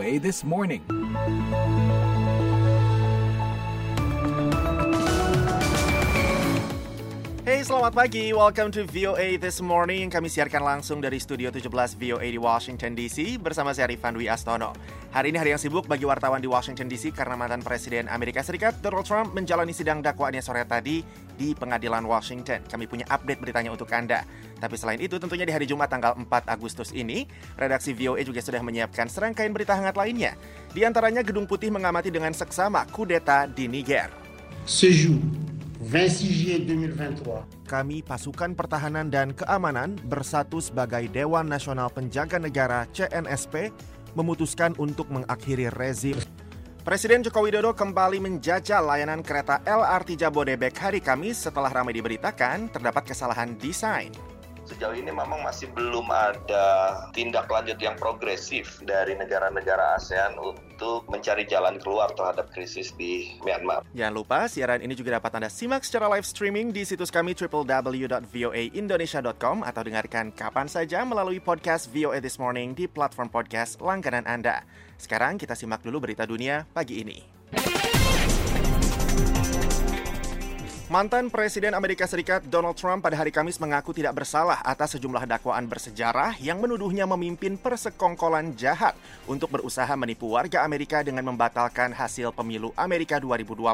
This Morning. Hey, selamat pagi. Welcome to VOA This Morning. Kami siarkan langsung dari Studio 17 VOA di Washington DC bersama saya Rifan Dwi Astono. Hari ini hari yang sibuk bagi wartawan di Washington DC karena mantan Presiden Amerika Serikat Donald Trump menjalani sidang dakwaannya sore tadi di pengadilan Washington. Kami punya update beritanya untuk Anda. Tapi selain itu, tentunya di hari Jumat tanggal 4 Agustus ini, redaksi VOA juga sudah menyiapkan serangkaian berita hangat lainnya. Di antaranya, Gedung Putih mengamati dengan seksama kudeta di Niger. Ce 26 juillet 2023. Kami pasukan pertahanan dan keamanan bersatu sebagai Dewan Nasional Penjaga Negara CNSP memutuskan untuk mengakhiri rezim. Presiden Joko Widodo kembali menjajal layanan kereta LRT Jabodebek hari Kamis setelah ramai diberitakan terdapat kesalahan desain. Sejauh ini memang masih belum ada tindak lanjut yang progresif dari negara-negara ASEAN untuk mencari jalan keluar terhadap krisis di Myanmar. Jangan lupa, siaran ini juga dapat Anda simak secara live streaming di situs kami www.voaindonesia.com atau dengarkan kapan saja melalui podcast VOA This Morning di platform podcast langganan Anda. Sekarang kita simak dulu berita dunia pagi ini. Mantan Presiden Amerika Serikat Donald Trump pada hari Kamis mengaku tidak bersalah atas sejumlah dakwaan bersejarah yang menuduhnya memimpin persekongkolan jahat untuk berusaha menipu warga Amerika dengan membatalkan hasil pemilu Amerika 2020.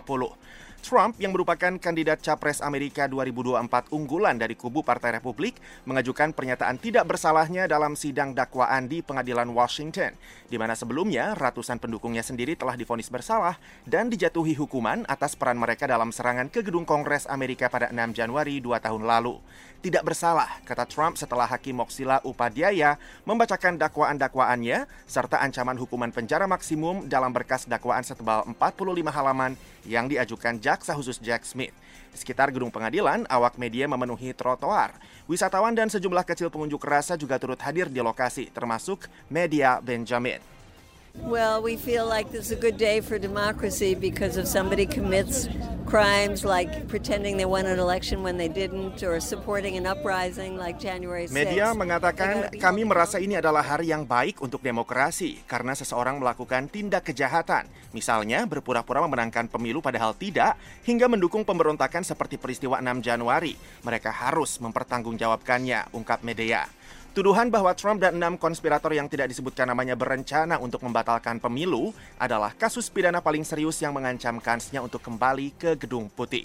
Trump yang merupakan kandidat capres Amerika 2024 unggulan dari kubu Partai Republik mengajukan pernyataan tidak bersalahnya dalam sidang dakwaan di pengadilan Washington, di mana sebelumnya ratusan pendukungnya sendiri telah difonis bersalah dan dijatuhi hukuman atas peran mereka dalam serangan ke gedung Kongres Amerika pada 6 Januari dua tahun lalu. Tidak bersalah, kata Trump setelah Hakim Moksila Upadhyaya membacakan dakwaan-dakwaannya serta ancaman hukuman penjara maksimum dalam berkas dakwaan setebal 45 halaman yang diajukan jaksa khusus Jack Smith. Di sekitar gedung pengadilan, awak media memenuhi trotoar. Wisatawan dan sejumlah kecil pengunjuk rasa juga turut hadir di lokasi, termasuk media Benjamin. Well, we feel like this is a good day for democracy because if somebody commits crimes like pretending they won an election when they didn't or supporting an uprising like January 6th. Media mengatakan kami merasa ini adalah hari yang baik untuk demokrasi karena seseorang melakukan tindak kejahatan, misalnya berpura-pura memenangkan pemilu padahal tidak, hingga mendukung pemberontakan seperti peristiwa 6 Januari. Mereka harus mempertanggungjawabkannya, ungkap media. Tuduhan bahwa Trump dan enam konspirator yang tidak disebutkan namanya berencana untuk membatalkan pemilu adalah kasus pidana paling serius yang mengancam kansnya untuk kembali ke Gedung Putih.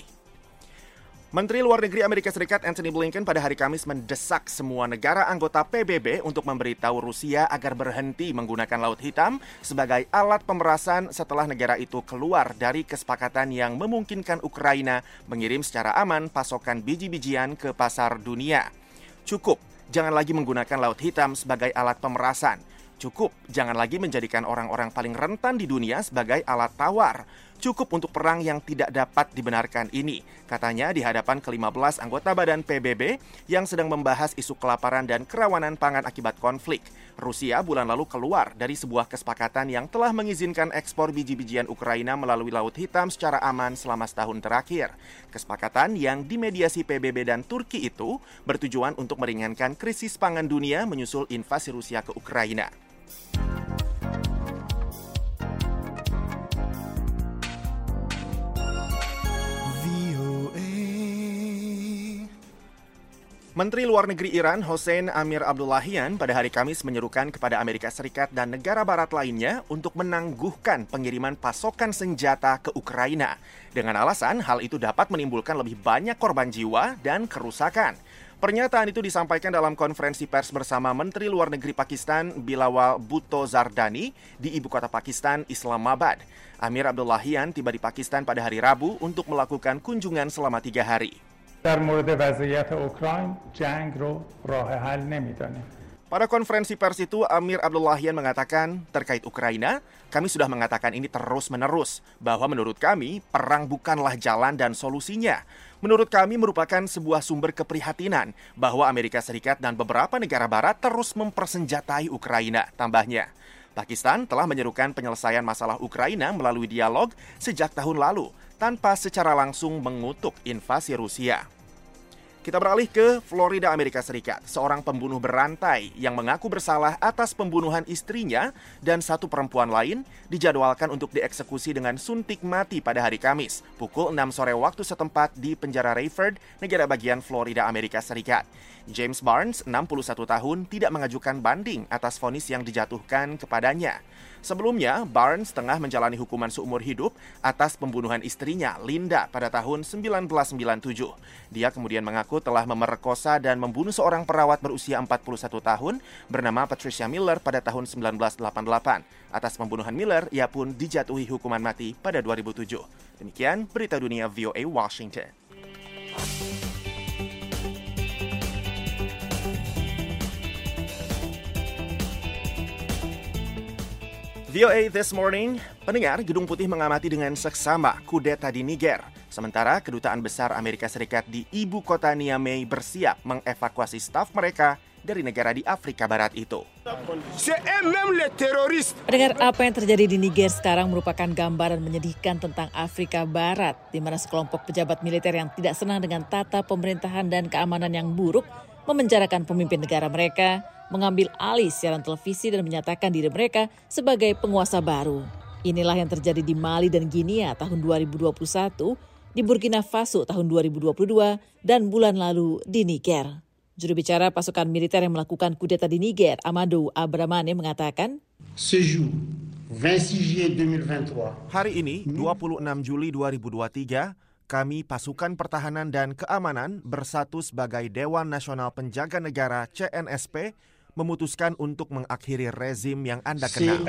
Menteri Luar Negeri Amerika Serikat Anthony Blinken pada hari Kamis mendesak semua negara anggota PBB untuk memberitahu Rusia agar berhenti menggunakan Laut Hitam sebagai alat pemerasan setelah negara itu keluar dari kesepakatan yang memungkinkan Ukraina mengirim secara aman pasokan biji-bijian ke pasar dunia. Cukup jangan lagi menggunakan laut hitam sebagai alat pemerasan. Cukup, jangan lagi menjadikan orang-orang paling rentan di dunia sebagai alat tawar. Cukup untuk perang yang tidak dapat dibenarkan ini, katanya di hadapan ke-15 anggota badan PBB yang sedang membahas isu kelaparan dan kerawanan pangan akibat konflik. Rusia bulan lalu keluar dari sebuah kesepakatan yang telah mengizinkan ekspor biji-bijian Ukraina melalui Laut Hitam secara aman selama setahun terakhir. Kesepakatan yang dimediasi PBB dan Turki itu bertujuan untuk meringankan krisis pangan dunia menyusul invasi Rusia ke Ukraina. Menteri Luar Negeri Iran Hossein Amir Abdullahian pada hari Kamis menyerukan kepada Amerika Serikat dan negara barat lainnya untuk menangguhkan pengiriman pasokan senjata ke Ukraina dengan alasan hal itu dapat menimbulkan lebih banyak korban jiwa dan kerusakan. Pernyataan itu disampaikan dalam konferensi pers bersama Menteri Luar Negeri Pakistan Bilawal Bhutto Zardani di ibu kota Pakistan, Islamabad. Amir Abdullahian tiba di Pakistan pada hari Rabu untuk melakukan kunjungan selama tiga hari. در مورد وضعیت اوکراین جنگ رو راه حل نمیدانیم Pada konferensi pers itu, Amir Abdullahian mengatakan, terkait Ukraina, kami sudah mengatakan ini terus-menerus, bahwa menurut kami, perang bukanlah jalan dan solusinya. Menurut kami merupakan sebuah sumber keprihatinan bahwa Amerika Serikat dan beberapa negara barat terus mempersenjatai Ukraina, tambahnya. Pakistan telah menyerukan penyelesaian masalah Ukraina melalui dialog sejak tahun lalu, tanpa secara langsung mengutuk invasi Rusia. Kita beralih ke Florida, Amerika Serikat. Seorang pembunuh berantai yang mengaku bersalah atas pembunuhan istrinya dan satu perempuan lain dijadwalkan untuk dieksekusi dengan suntik mati pada hari Kamis, pukul 6 sore waktu setempat di penjara Rayford, negara bagian Florida, Amerika Serikat. James Barnes, 61 tahun, tidak mengajukan banding atas vonis yang dijatuhkan kepadanya. Sebelumnya, Barnes tengah menjalani hukuman seumur hidup atas pembunuhan istrinya, Linda, pada tahun 1997. Dia kemudian mengaku telah memerkosa dan membunuh seorang perawat berusia 41 tahun bernama Patricia Miller pada tahun 1988. Atas pembunuhan Miller, ia pun dijatuhi hukuman mati pada 2007. Demikian berita dunia VOA Washington. VOA This Morning, pendengar Gedung Putih mengamati dengan seksama kudeta di Niger. Sementara Kedutaan Besar Amerika Serikat di ibu kota Niamey bersiap mengevakuasi staf mereka dari negara di Afrika Barat itu. Pendengar apa yang terjadi di Niger sekarang merupakan gambaran menyedihkan tentang Afrika Barat, di mana sekelompok pejabat militer yang tidak senang dengan tata pemerintahan dan keamanan yang buruk memenjarakan pemimpin negara mereka, mengambil alih siaran televisi dan menyatakan diri mereka sebagai penguasa baru. Inilah yang terjadi di Mali dan Guinea tahun 2021, di Burkina Faso tahun 2022, dan bulan lalu di Niger. Juru bicara pasukan militer yang melakukan kudeta di Niger, Amadou Abramane mengatakan, Hari ini, 26 Juli 2023, kami pasukan pertahanan dan keamanan bersatu sebagai Dewan Nasional Penjaga Negara CNSP memutuskan untuk mengakhiri rezim yang Anda kenal.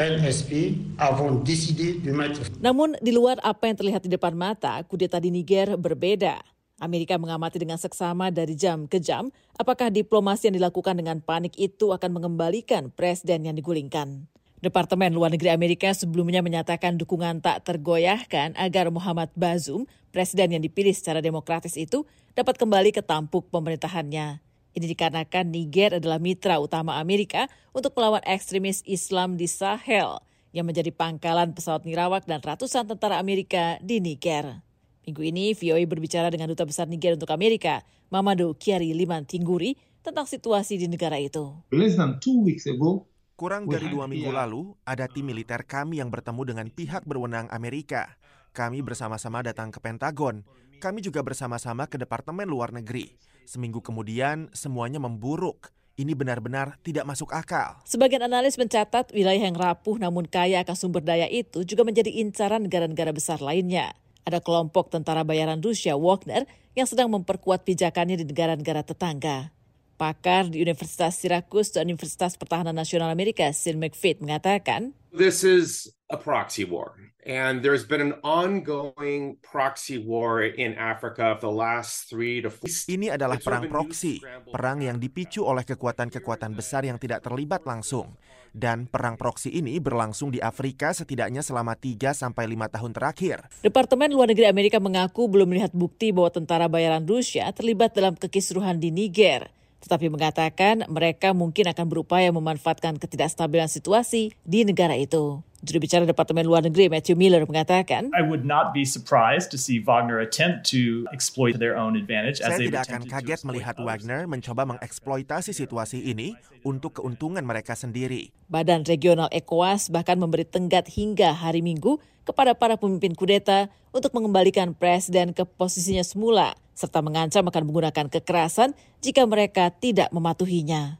Namun di luar apa yang terlihat di depan mata, kudeta di Niger berbeda. Amerika mengamati dengan seksama dari jam ke jam apakah diplomasi yang dilakukan dengan panik itu akan mengembalikan presiden yang digulingkan. Departemen Luar Negeri Amerika sebelumnya menyatakan dukungan tak tergoyahkan agar Muhammad Bazoum, presiden yang dipilih secara demokratis itu, dapat kembali ke tampuk pemerintahannya. Ini dikarenakan Niger adalah mitra utama Amerika untuk melawan ekstremis Islam di Sahel yang menjadi pangkalan pesawat nirawak dan ratusan tentara Amerika di Niger. Minggu ini, VOA berbicara dengan Duta Besar Niger untuk Amerika, Mamadou Kiari Liman Tingguri, tentang situasi di negara itu. Less than two weeks ago, Kurang dari dua minggu lalu, ada tim militer kami yang bertemu dengan pihak berwenang Amerika. Kami bersama-sama datang ke Pentagon. Kami juga bersama-sama ke Departemen Luar Negeri. Seminggu kemudian, semuanya memburuk. Ini benar-benar tidak masuk akal. Sebagian analis mencatat wilayah yang rapuh namun kaya akan sumber daya itu juga menjadi incaran negara-negara besar lainnya. Ada kelompok tentara bayaran Rusia Wagner yang sedang memperkuat pijakannya di negara-negara tetangga. Pakar di Universitas Syracuse dan Universitas Pertahanan Nasional Amerika, Sin McFit, mengatakan, This is a proxy war. And there's been an ongoing proxy war in Africa for the last three to four. Ini adalah perang proksi, perang yang dipicu oleh kekuatan-kekuatan besar yang tidak terlibat langsung. Dan perang proksi ini berlangsung di Afrika setidaknya selama 3 sampai 5 tahun terakhir. Departemen Luar Negeri Amerika mengaku belum melihat bukti bahwa tentara bayaran Rusia terlibat dalam kekisruhan di Niger tetapi mengatakan mereka mungkin akan berupaya memanfaatkan ketidakstabilan situasi di negara itu. Juru bicara Departemen Luar Negeri Matthew Miller mengatakan, I would not be surprised to see Wagner attempt to exploit their own advantage. Saya tidak akan kaget melihat Wagner mencoba mengeksploitasi situasi ini untuk keuntungan mereka sendiri. Badan Regional ECOWAS bahkan memberi tenggat hingga hari Minggu kepada para pemimpin kudeta untuk mengembalikan presiden ke posisinya semula, serta mengancam akan menggunakan kekerasan jika mereka tidak mematuhinya.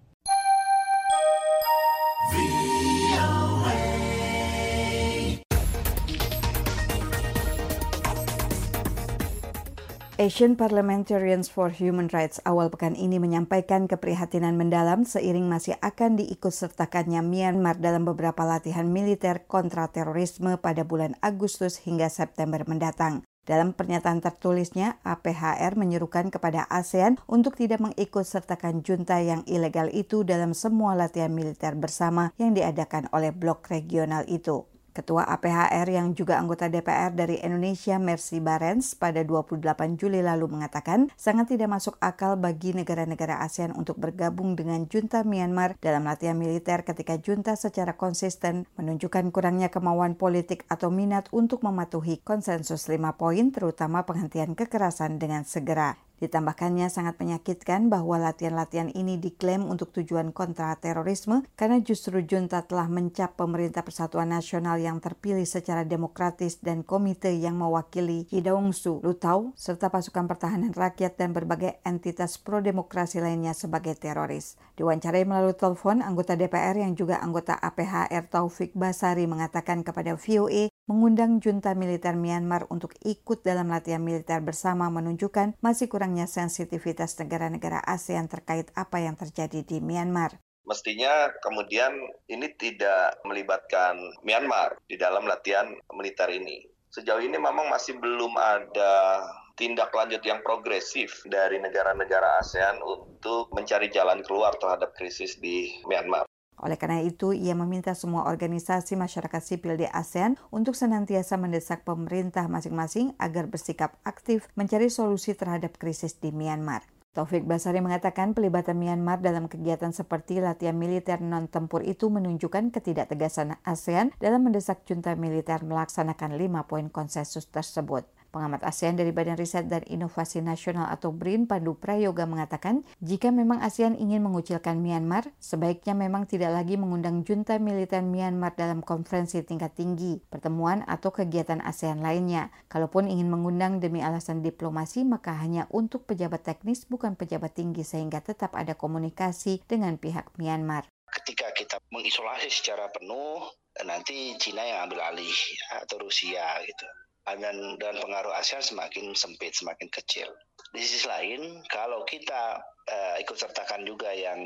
Asian Parliamentarians for Human Rights awal pekan ini menyampaikan keprihatinan mendalam seiring masih akan diikutsertakannya Myanmar dalam beberapa latihan militer kontra terorisme pada bulan Agustus hingga September mendatang. Dalam pernyataan tertulisnya, APHR menyerukan kepada ASEAN untuk tidak mengikutsertakan junta yang ilegal itu dalam semua latihan militer bersama yang diadakan oleh blok regional itu. Ketua APHR yang juga anggota DPR dari Indonesia Mercy Barens pada 28 Juli lalu mengatakan sangat tidak masuk akal bagi negara-negara ASEAN untuk bergabung dengan junta Myanmar dalam latihan militer ketika junta secara konsisten menunjukkan kurangnya kemauan politik atau minat untuk mematuhi konsensus lima poin terutama penghentian kekerasan dengan segera. Ditambahkannya sangat menyakitkan bahwa latihan-latihan ini diklaim untuk tujuan kontra terorisme karena justru junta telah mencap pemerintah Persatuan Nasional yang terpilih secara demokratis dan komite yang mewakili Hidaungsu, Lutau, serta pasukan pertahanan rakyat dan berbagai entitas pro-demokrasi lainnya sebagai teroris. Diwawancarai melalui telepon, anggota DPR yang juga anggota APHR Taufik Basari mengatakan kepada VOA mengundang junta militer Myanmar untuk ikut dalam latihan militer bersama menunjukkan masih kurangnya sensitivitas negara-negara ASEAN terkait apa yang terjadi di Myanmar. Mestinya kemudian ini tidak melibatkan Myanmar di dalam latihan militer ini. Sejauh ini memang masih belum ada tindak lanjut yang progresif dari negara-negara ASEAN untuk mencari jalan keluar terhadap krisis di Myanmar. Oleh karena itu, ia meminta semua organisasi masyarakat sipil di ASEAN untuk senantiasa mendesak pemerintah masing-masing agar bersikap aktif mencari solusi terhadap krisis di Myanmar. Taufik Basari mengatakan pelibatan Myanmar dalam kegiatan seperti latihan militer non-tempur itu menunjukkan ketidaktegasan ASEAN dalam mendesak junta militer melaksanakan lima poin konsensus tersebut. Pengamat ASEAN dari Badan Riset dan Inovasi Nasional atau BRIN Pandu Prayoga mengatakan, jika memang ASEAN ingin mengucilkan Myanmar, sebaiknya memang tidak lagi mengundang junta militer Myanmar dalam konferensi tingkat tinggi, pertemuan atau kegiatan ASEAN lainnya. Kalaupun ingin mengundang demi alasan diplomasi, maka hanya untuk pejabat teknis bukan pejabat tinggi sehingga tetap ada komunikasi dengan pihak Myanmar. Ketika kita mengisolasi secara penuh, nanti Cina yang ambil alih atau Rusia gitu dan, dan pengaruh ASEAN semakin sempit, semakin kecil. Di sisi lain, kalau kita uh, ikut sertakan juga yang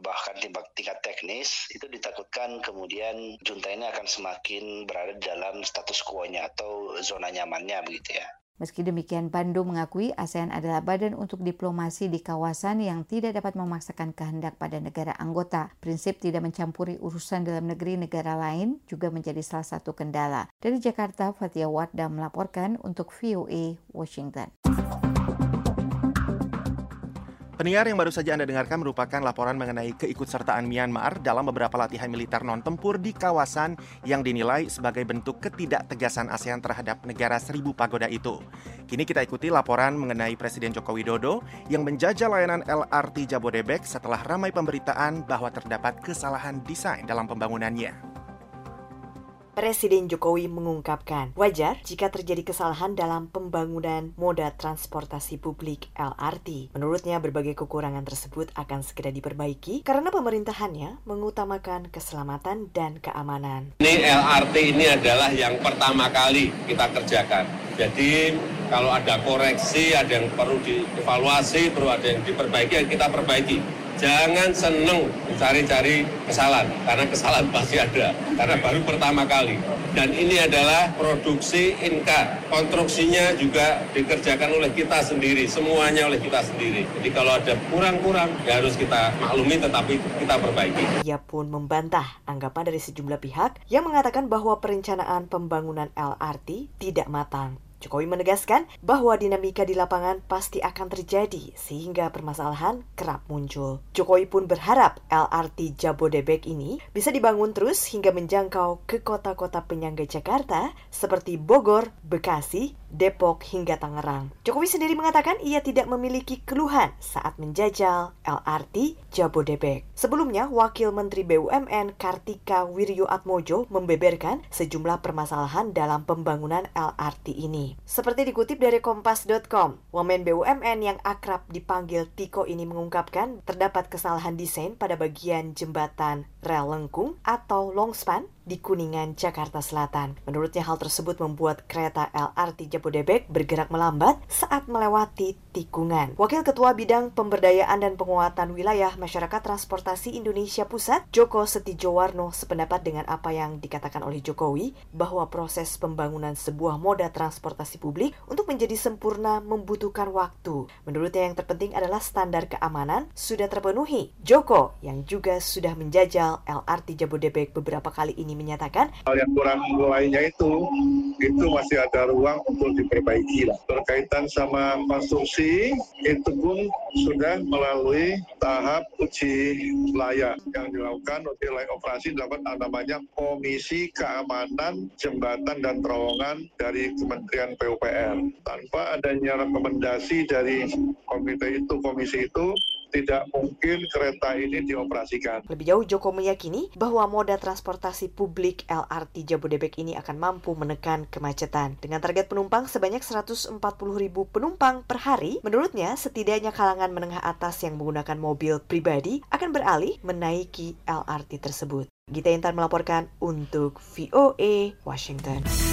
bahkan tingkat, tingkat teknis, itu ditakutkan kemudian junta ini akan semakin berada dalam status quo-nya atau zona nyamannya begitu ya. Meski demikian, Pandu mengakui ASEAN adalah badan untuk diplomasi di kawasan yang tidak dapat memaksakan kehendak pada negara anggota. Prinsip tidak mencampuri urusan dalam negeri negara lain juga menjadi salah satu kendala. Dari Jakarta, Fatia Wardah melaporkan untuk VOA Washington. Pendengar yang baru saja Anda dengarkan merupakan laporan mengenai keikutsertaan Myanmar dalam beberapa latihan militer non-tempur di kawasan yang dinilai sebagai bentuk ketidaktegasan ASEAN terhadap negara seribu pagoda itu. Kini kita ikuti laporan mengenai Presiden Joko Widodo yang menjajah layanan LRT Jabodebek setelah ramai pemberitaan bahwa terdapat kesalahan desain dalam pembangunannya. Presiden Jokowi mengungkapkan, wajar jika terjadi kesalahan dalam pembangunan moda transportasi publik LRT. Menurutnya, berbagai kekurangan tersebut akan segera diperbaiki karena pemerintahannya mengutamakan keselamatan dan keamanan. Ini LRT ini adalah yang pertama kali kita kerjakan. Jadi kalau ada koreksi, ada yang perlu dievaluasi, perlu ada yang diperbaiki, ya kita perbaiki jangan seneng mencari-cari kesalahan karena kesalahan pasti ada karena baru pertama kali. Dan ini adalah produksi Inka. Konstruksinya juga dikerjakan oleh kita sendiri semuanya oleh kita sendiri. Jadi kalau ada kurang-kurang ya harus kita maklumi tetapi kita perbaiki. Ia pun membantah anggapan dari sejumlah pihak yang mengatakan bahwa perencanaan pembangunan LRT tidak matang Jokowi menegaskan bahwa dinamika di lapangan pasti akan terjadi sehingga permasalahan kerap muncul. Jokowi pun berharap LRT Jabodebek ini bisa dibangun terus hingga menjangkau ke kota-kota penyangga Jakarta seperti Bogor, Bekasi, Depok hingga Tangerang. Jokowi sendiri mengatakan ia tidak memiliki keluhan saat menjajal LRT Jabodebek. Sebelumnya, Wakil Menteri BUMN Kartika Wiryo Atmojo membeberkan sejumlah permasalahan dalam pembangunan LRT ini. Seperti dikutip dari kompas.com, wamen BUMN yang akrab dipanggil Tiko ini mengungkapkan terdapat kesalahan desain pada bagian jembatan rel lengkung atau longspan di Kuningan, Jakarta Selatan. Menurutnya hal tersebut membuat kereta LRT Jabodebek bergerak melambat saat melewati tikungan. Wakil Ketua Bidang Pemberdayaan dan Penguatan Wilayah Masyarakat Transportasi Indonesia Pusat, Joko Setijowarno, sependapat dengan apa yang dikatakan oleh Jokowi bahwa proses pembangunan sebuah moda transportasi publik untuk menjadi sempurna membutuhkan waktu. Menurutnya yang terpenting adalah standar keamanan sudah terpenuhi. Joko yang juga sudah menjajal LRT Jabodebek beberapa kali ini ini menyatakan hal yang kurang lainnya itu itu masih ada ruang untuk diperbaiki lah berkaitan sama konstruksi itu pun sudah melalui tahap uji layak yang dilakukan layak operasi dilakukan namanya Komisi Keamanan Jembatan dan Terowongan dari Kementerian PUPR. Tanpa adanya rekomendasi dari komite itu, komisi itu, tidak mungkin kereta ini dioperasikan. Lebih jauh, Joko meyakini bahwa moda transportasi publik LRT Jabodebek ini akan mampu menekan kemacetan. Dengan target penumpang sebanyak 140 ribu penumpang per hari, menurutnya setidaknya kalangan menengah atas yang menggunakan mobil pribadi akan beralih menaiki LRT tersebut. Gita Intan melaporkan untuk VOA Washington.